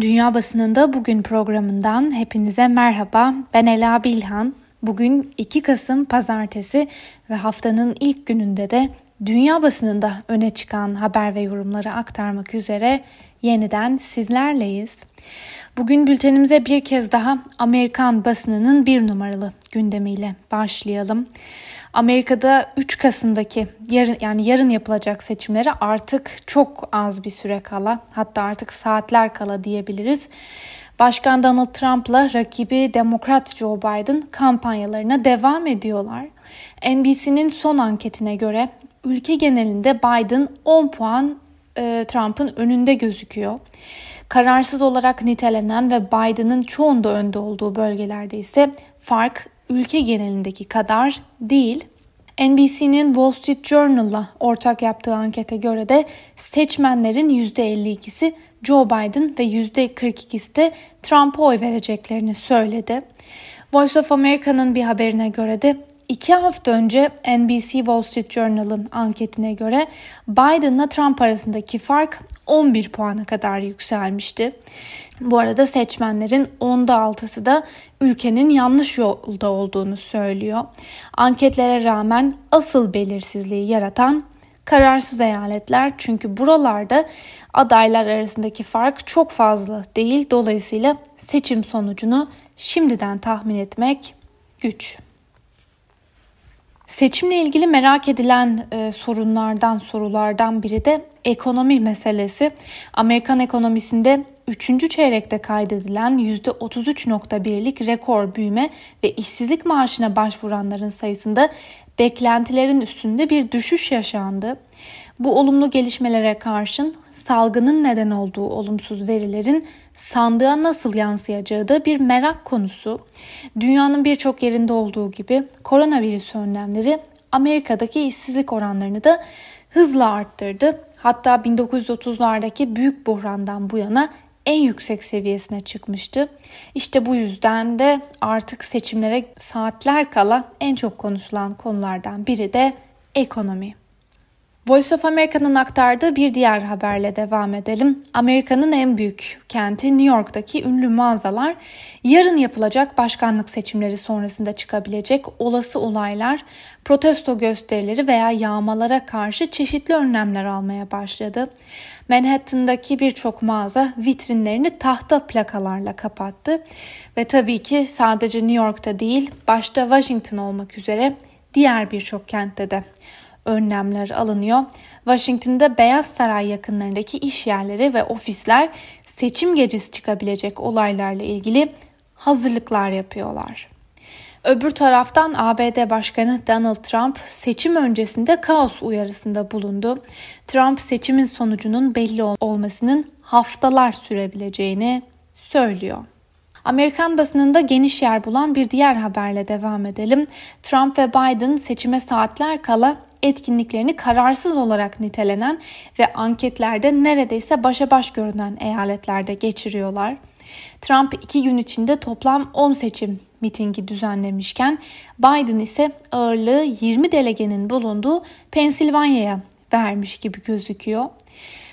Dünya Basınında Bugün programından hepinize merhaba. Ben Ela Bilhan. Bugün 2 Kasım Pazartesi ve haftanın ilk gününde de dünya basınında öne çıkan haber ve yorumları aktarmak üzere yeniden sizlerleyiz. Bugün bültenimize bir kez daha Amerikan basınının bir numaralı gündemiyle başlayalım. Amerika'da 3 Kasım'daki yarın yani yarın yapılacak seçimlere artık çok az bir süre kala hatta artık saatler kala diyebiliriz. Başkan Donald Trump'la rakibi Demokrat Joe Biden kampanyalarına devam ediyorlar. NBC'nin son anketine göre ülke genelinde Biden 10 puan e, Trump'ın önünde gözüküyor. Kararsız olarak nitelenen ve Biden'ın çoğunda önde olduğu bölgelerde ise fark ülke genelindeki kadar değil. NBC'nin Wall Street Journal'la ortak yaptığı ankete göre de seçmenlerin %52'si Joe Biden ve %42'si de Trump'a oy vereceklerini söyledi. Voice of America'nın bir haberine göre de İki hafta önce NBC Wall Street Journal'ın anketine göre Biden'la Trump arasındaki fark 11 puana kadar yükselmişti. Bu arada seçmenlerin onda altısı da ülkenin yanlış yolda olduğunu söylüyor. Anketlere rağmen asıl belirsizliği yaratan kararsız eyaletler çünkü buralarda adaylar arasındaki fark çok fazla değil. Dolayısıyla seçim sonucunu şimdiden tahmin etmek güç. Seçimle ilgili merak edilen e, sorunlardan, sorulardan biri de ekonomi meselesi. Amerikan ekonomisinde 3. çeyrekte kaydedilen %33.1'lik rekor büyüme ve işsizlik maaşına başvuranların sayısında beklentilerin üstünde bir düşüş yaşandı. Bu olumlu gelişmelere karşın salgının neden olduğu olumsuz verilerin sandığa nasıl yansıyacağı da bir merak konusu. Dünyanın birçok yerinde olduğu gibi koronavirüs önlemleri Amerika'daki işsizlik oranlarını da hızla arttırdı. Hatta 1930'lardaki büyük buhrandan bu yana en yüksek seviyesine çıkmıştı. İşte bu yüzden de artık seçimlere saatler kala en çok konuşulan konulardan biri de ekonomi. Voice of America'nın aktardığı bir diğer haberle devam edelim. Amerika'nın en büyük kenti New York'taki ünlü mağazalar yarın yapılacak başkanlık seçimleri sonrasında çıkabilecek olası olaylar, protesto gösterileri veya yağmalara karşı çeşitli önlemler almaya başladı. Manhattan'daki birçok mağaza vitrinlerini tahta plakalarla kapattı ve tabii ki sadece New York'ta değil, başta Washington olmak üzere diğer birçok kentte de önlemler alınıyor. Washington'da Beyaz Saray yakınlarındaki iş yerleri ve ofisler seçim gecesi çıkabilecek olaylarla ilgili hazırlıklar yapıyorlar. Öbür taraftan ABD Başkanı Donald Trump seçim öncesinde kaos uyarısında bulundu. Trump seçimin sonucunun belli olmasının haftalar sürebileceğini söylüyor. Amerikan basınında geniş yer bulan bir diğer haberle devam edelim. Trump ve Biden seçime saatler kala etkinliklerini kararsız olarak nitelenen ve anketlerde neredeyse başa baş görünen eyaletlerde geçiriyorlar. Trump iki gün içinde toplam 10 seçim mitingi düzenlemişken Biden ise ağırlığı 20 delegenin bulunduğu Pensilvanya'ya vermiş gibi gözüküyor.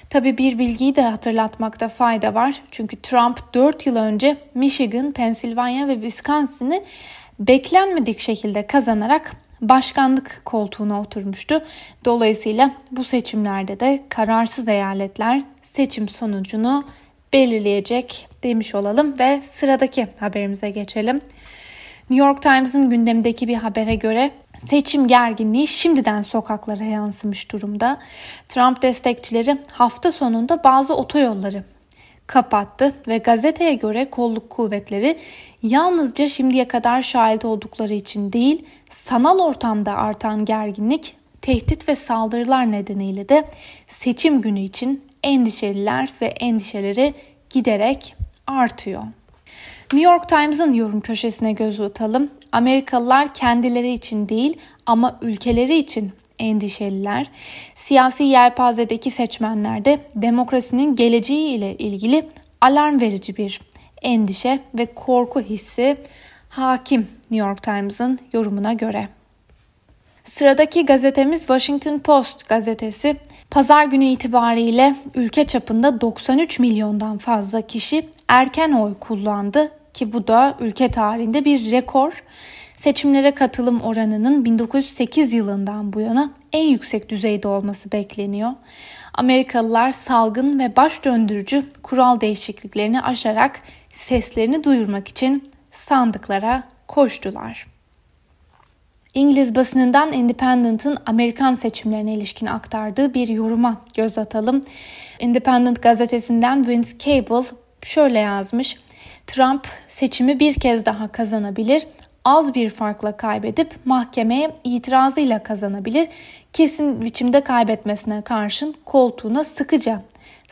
Tabi bir bilgiyi de hatırlatmakta fayda var. Çünkü Trump 4 yıl önce Michigan, Pensilvanya ve Wisconsin'i beklenmedik şekilde kazanarak başkanlık koltuğuna oturmuştu. Dolayısıyla bu seçimlerde de kararsız eyaletler seçim sonucunu belirleyecek demiş olalım ve sıradaki haberimize geçelim. New York Times'ın gündemdeki bir habere göre seçim gerginliği şimdiden sokaklara yansımış durumda. Trump destekçileri hafta sonunda bazı otoyolları kapattı ve gazeteye göre kolluk kuvvetleri yalnızca şimdiye kadar şahit oldukları için değil, sanal ortamda artan gerginlik, tehdit ve saldırılar nedeniyle de seçim günü için endişeliler ve endişeleri giderek artıyor. New York Times'ın yorum köşesine göz atalım. Amerikalılar kendileri için değil ama ülkeleri için endişeliler. Siyasi yelpazedeki seçmenler de demokrasinin geleceği ile ilgili alarm verici bir endişe ve korku hissi hakim New York Times'ın yorumuna göre. Sıradaki gazetemiz Washington Post gazetesi. Pazar günü itibariyle ülke çapında 93 milyondan fazla kişi erken oy kullandı ki bu da ülke tarihinde bir rekor. Seçimlere katılım oranının 1908 yılından bu yana en yüksek düzeyde olması bekleniyor. Amerikalılar salgın ve baş döndürücü kural değişikliklerini aşarak seslerini duyurmak için sandıklara koştular. İngiliz basınından Independent'ın Amerikan seçimlerine ilişkin aktardığı bir yoruma göz atalım. Independent gazetesinden Vince Cable şöyle yazmış. Trump seçimi bir kez daha kazanabilir az bir farkla kaybedip mahkemeye itirazıyla kazanabilir. Kesin biçimde kaybetmesine karşın koltuğuna sıkıca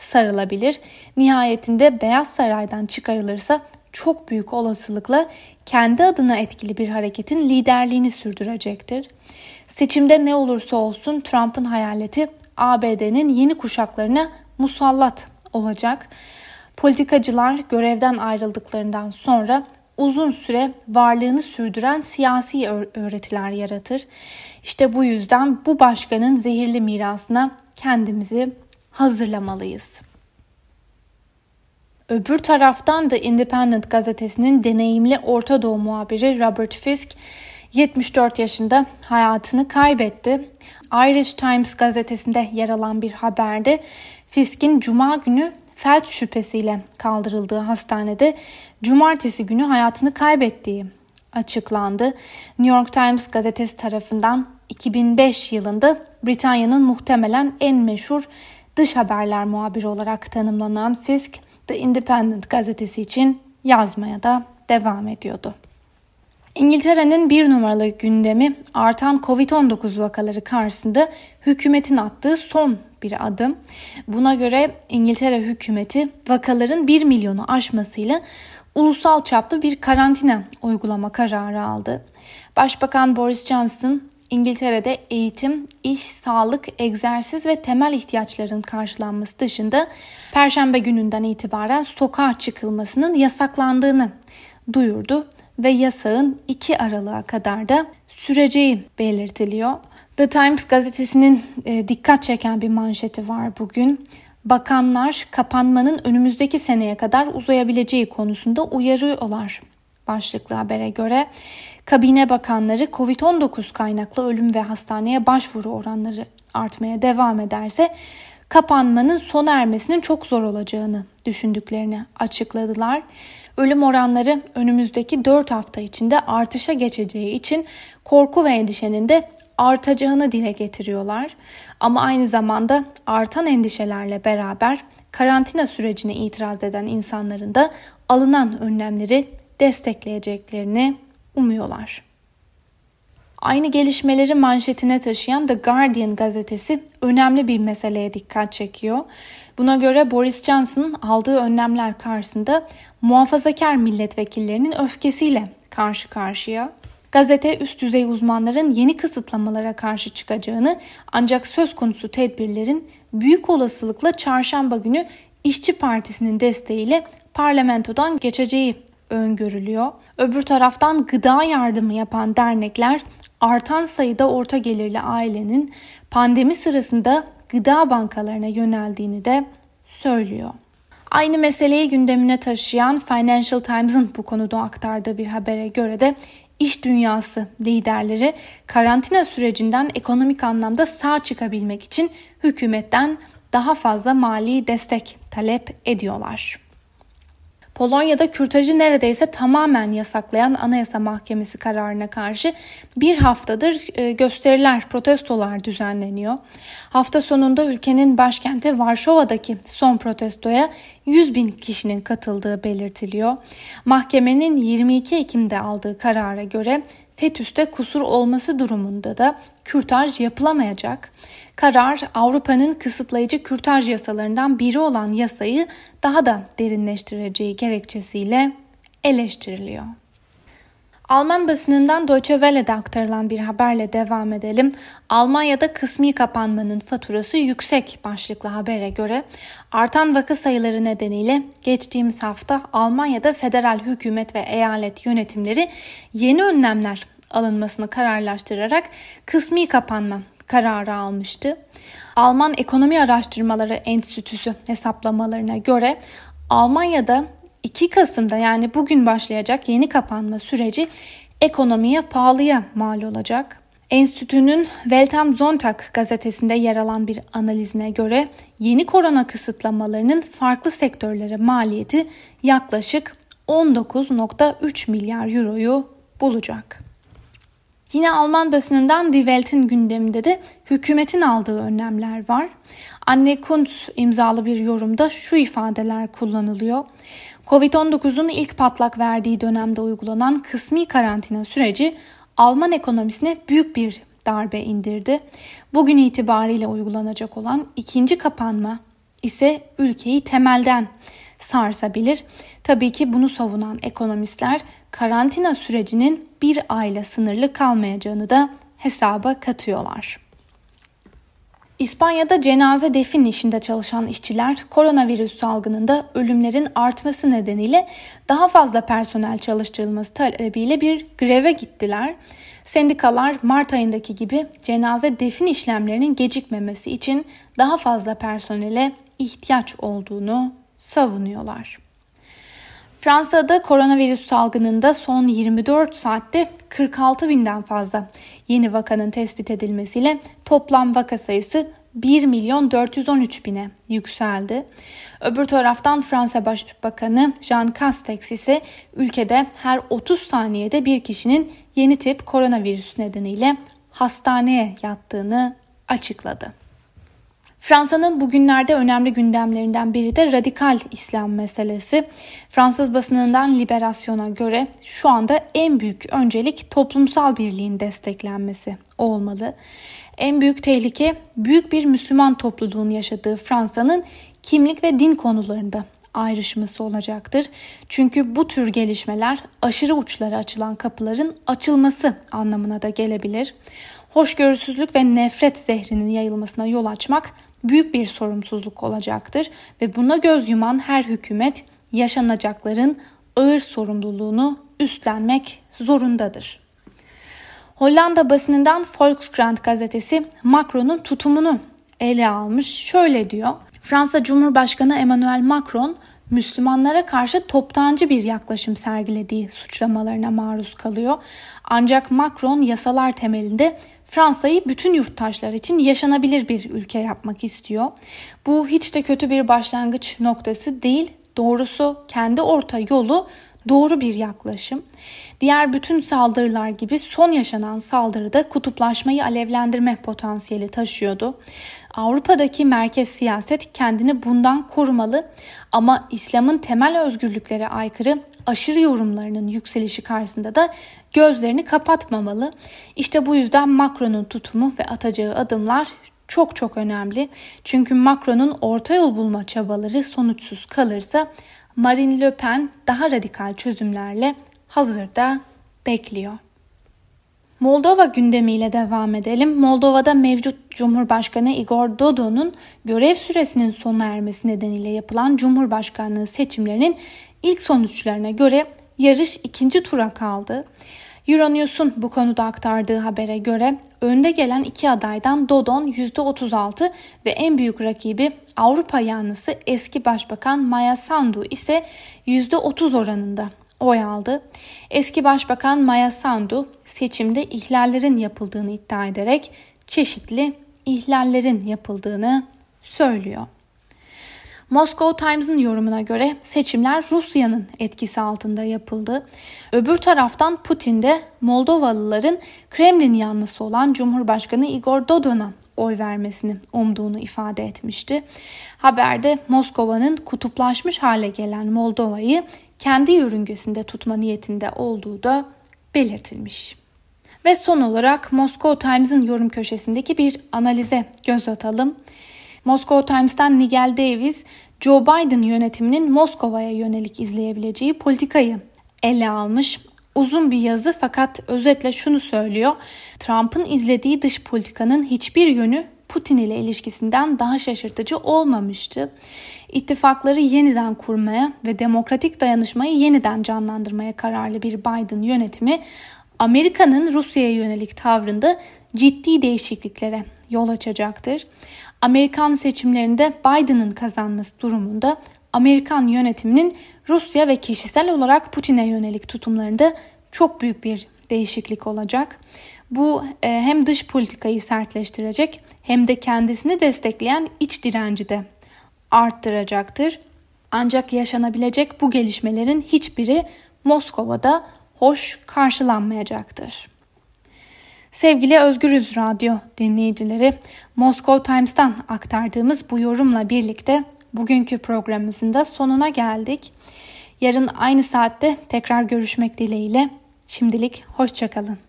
sarılabilir. Nihayetinde Beyaz Saray'dan çıkarılırsa çok büyük olasılıkla kendi adına etkili bir hareketin liderliğini sürdürecektir. Seçimde ne olursa olsun Trump'ın hayaleti ABD'nin yeni kuşaklarına musallat olacak. Politikacılar görevden ayrıldıklarından sonra uzun süre varlığını sürdüren siyasi öğretiler yaratır. İşte bu yüzden bu başkanın zehirli mirasına kendimizi hazırlamalıyız. Öbür taraftan da Independent gazetesinin deneyimli Orta Doğu muhabiri Robert Fisk 74 yaşında hayatını kaybetti. Irish Times gazetesinde yer alan bir haberde Fisk'in cuma günü felç şüphesiyle kaldırıldığı hastanede cumartesi günü hayatını kaybettiği açıklandı. New York Times gazetesi tarafından 2005 yılında Britanya'nın muhtemelen en meşhur dış haberler muhabiri olarak tanımlanan Fisk, The Independent gazetesi için yazmaya da devam ediyordu. İngiltere'nin bir numaralı gündemi artan Covid-19 vakaları karşısında hükümetin attığı son bir adım. Buna göre İngiltere hükümeti vakaların 1 milyonu aşmasıyla ulusal çaplı bir karantina uygulama kararı aldı. Başbakan Boris Johnson İngiltere'de eğitim, iş, sağlık, egzersiz ve temel ihtiyaçların karşılanması dışında Perşembe gününden itibaren sokağa çıkılmasının yasaklandığını duyurdu ve yasağın 2 Aralık'a kadar da süreceği belirtiliyor. The Times gazetesinin e, dikkat çeken bir manşeti var bugün. Bakanlar kapanmanın önümüzdeki seneye kadar uzayabileceği konusunda uyarıyorlar. Başlıklı habere göre kabine bakanları COVID-19 kaynaklı ölüm ve hastaneye başvuru oranları artmaya devam ederse kapanmanın sona ermesinin çok zor olacağını düşündüklerini açıkladılar. Ölüm oranları önümüzdeki 4 hafta içinde artışa geçeceği için korku ve endişenin de artacağını dile getiriyorlar. Ama aynı zamanda artan endişelerle beraber karantina sürecine itiraz eden insanların da alınan önlemleri destekleyeceklerini umuyorlar. Aynı gelişmeleri manşetine taşıyan The Guardian gazetesi önemli bir meseleye dikkat çekiyor. Buna göre Boris Johnson'ın aldığı önlemler karşısında muhafazakar milletvekillerinin öfkesiyle karşı karşıya. Gazete üst düzey uzmanların yeni kısıtlamalara karşı çıkacağını ancak söz konusu tedbirlerin büyük olasılıkla çarşamba günü İşçi Partisi'nin desteğiyle parlamentodan geçeceği öngörülüyor. Öbür taraftan gıda yardımı yapan dernekler artan sayıda orta gelirli ailenin pandemi sırasında gıda bankalarına yöneldiğini de söylüyor. Aynı meseleyi gündemine taşıyan Financial Times'ın bu konuda aktardığı bir habere göre de iş dünyası liderleri karantina sürecinden ekonomik anlamda sağ çıkabilmek için hükümetten daha fazla mali destek talep ediyorlar. Polonya'da kürtajı neredeyse tamamen yasaklayan Anayasa Mahkemesi kararına karşı bir haftadır e, gösteriler, protestolar düzenleniyor. Hafta sonunda ülkenin başkenti Varşova'daki son protestoya 100 bin kişinin katıldığı belirtiliyor. Mahkemenin 22 Ekim'de aldığı karara göre fetüste kusur olması durumunda da kürtaj yapılamayacak. Karar Avrupa'nın kısıtlayıcı kürtaj yasalarından biri olan yasayı daha da derinleştireceği gerekçesiyle eleştiriliyor. Alman basınından Deutsche Welle'de aktarılan bir haberle devam edelim. Almanya'da kısmi kapanmanın faturası yüksek başlıklı habere göre artan vaka sayıları nedeniyle geçtiğimiz hafta Almanya'da federal hükümet ve eyalet yönetimleri yeni önlemler alınmasını kararlaştırarak kısmi kapanma kararı almıştı. Alman Ekonomi Araştırmaları Enstitüsü hesaplamalarına göre Almanya'da 2 Kasım'da yani bugün başlayacak yeni kapanma süreci ekonomiye pahalıya mal olacak. Enstitünün Welt am Sonntag gazetesinde yer alan bir analizine göre yeni korona kısıtlamalarının farklı sektörlere maliyeti yaklaşık 19.3 milyar euroyu bulacak. Yine Alman basınından Die Welt'in gündeminde de hükümetin aldığı önlemler var. Anne Kuntz imzalı bir yorumda şu ifadeler kullanılıyor. Covid-19'un ilk patlak verdiği dönemde uygulanan kısmi karantina süreci Alman ekonomisine büyük bir darbe indirdi. Bugün itibariyle uygulanacak olan ikinci kapanma ise ülkeyi temelden sarsabilir. Tabii ki bunu savunan ekonomistler karantina sürecinin bir ayla sınırlı kalmayacağını da hesaba katıyorlar. İspanya'da cenaze defin işinde çalışan işçiler koronavirüs salgınında ölümlerin artması nedeniyle daha fazla personel çalıştırılması talebiyle bir greve gittiler. Sendikalar Mart ayındaki gibi cenaze defin işlemlerinin gecikmemesi için daha fazla personele ihtiyaç olduğunu savunuyorlar. Fransa'da koronavirüs salgınında son 24 saatte 46 binden fazla yeni vakanın tespit edilmesiyle toplam vaka sayısı 1 milyon 413 bine yükseldi. Öbür taraftan Fransa Başbakanı Jean Castex ise ülkede her 30 saniyede bir kişinin yeni tip koronavirüs nedeniyle hastaneye yattığını açıkladı. Fransa'nın bugünlerde önemli gündemlerinden biri de radikal İslam meselesi. Fransız basınından Liberasyon'a göre şu anda en büyük öncelik toplumsal birliğin desteklenmesi olmalı. En büyük tehlike büyük bir Müslüman topluluğun yaşadığı Fransa'nın kimlik ve din konularında ayrışması olacaktır. Çünkü bu tür gelişmeler aşırı uçlara açılan kapıların açılması anlamına da gelebilir. Hoşgörüsüzlük ve nefret zehrinin yayılmasına yol açmak büyük bir sorumsuzluk olacaktır ve buna göz yuman her hükümet yaşanacakların ağır sorumluluğunu üstlenmek zorundadır. Hollanda basınından Volkskrant gazetesi Macron'un tutumunu ele almış. Şöyle diyor. Fransa Cumhurbaşkanı Emmanuel Macron Müslümanlara karşı toptancı bir yaklaşım sergilediği suçlamalarına maruz kalıyor. Ancak Macron yasalar temelinde Fransa'yı bütün yurttaşlar için yaşanabilir bir ülke yapmak istiyor. Bu hiç de kötü bir başlangıç noktası değil. Doğrusu kendi orta yolu doğru bir yaklaşım. Diğer bütün saldırılar gibi son yaşanan saldırıda kutuplaşmayı alevlendirme potansiyeli taşıyordu. Avrupa'daki merkez siyaset kendini bundan korumalı ama İslam'ın temel özgürlüklere aykırı aşırı yorumlarının yükselişi karşısında da gözlerini kapatmamalı. İşte bu yüzden Macron'un tutumu ve atacağı adımlar çok çok önemli. Çünkü Macron'un orta yol bulma çabaları sonuçsuz kalırsa Marine Le Pen daha radikal çözümlerle hazırda bekliyor. Moldova gündemiyle devam edelim. Moldova'da mevcut Cumhurbaşkanı Igor Dodon'un görev süresinin sona ermesi nedeniyle yapılan Cumhurbaşkanlığı seçimlerinin ilk sonuçlarına göre yarış ikinci tura kaldı. Euronews'un bu konuda aktardığı habere göre önde gelen iki adaydan Dodon %36 ve en büyük rakibi Avrupa yanlısı eski başbakan Maya Sandu ise %30 oranında oy aldı. Eski başbakan Maya Sandu seçimde ihlallerin yapıldığını iddia ederek çeşitli ihlallerin yapıldığını söylüyor. Moscow Times'ın yorumuna göre seçimler Rusya'nın etkisi altında yapıldı. Öbür taraftan Putin de Moldovalıların Kremlin yanlısı olan Cumhurbaşkanı Igor Dodon'a oy vermesini umduğunu ifade etmişti. Haberde Moskova'nın kutuplaşmış hale gelen Moldova'yı kendi yörüngesinde tutma niyetinde olduğu da belirtilmiş. Ve son olarak Moscow Times'ın yorum köşesindeki bir analize göz atalım. Moscow Times'tan Nigel Davis, Joe Biden yönetiminin Moskova'ya yönelik izleyebileceği politikayı ele almış. Uzun bir yazı fakat özetle şunu söylüyor. Trump'ın izlediği dış politikanın hiçbir yönü Putin ile ilişkisinden daha şaşırtıcı olmamıştı. İttifakları yeniden kurmaya ve demokratik dayanışmayı yeniden canlandırmaya kararlı bir Biden yönetimi Amerika'nın Rusya'ya yönelik tavrında ciddi değişikliklere yol açacaktır. Amerikan seçimlerinde Biden'ın kazanması durumunda Amerikan yönetiminin Rusya ve kişisel olarak Putin'e yönelik tutumlarında çok büyük bir değişiklik olacak. Bu e, hem dış politikayı sertleştirecek hem de kendisini destekleyen iç direnci de arttıracaktır. Ancak yaşanabilecek bu gelişmelerin hiçbiri Moskova'da hoş karşılanmayacaktır. Sevgili Özgürüz Radyo dinleyicileri, Moscow Times'tan aktardığımız bu yorumla birlikte bugünkü programımızın da sonuna geldik. Yarın aynı saatte tekrar görüşmek dileğiyle. Şimdilik hoşçakalın.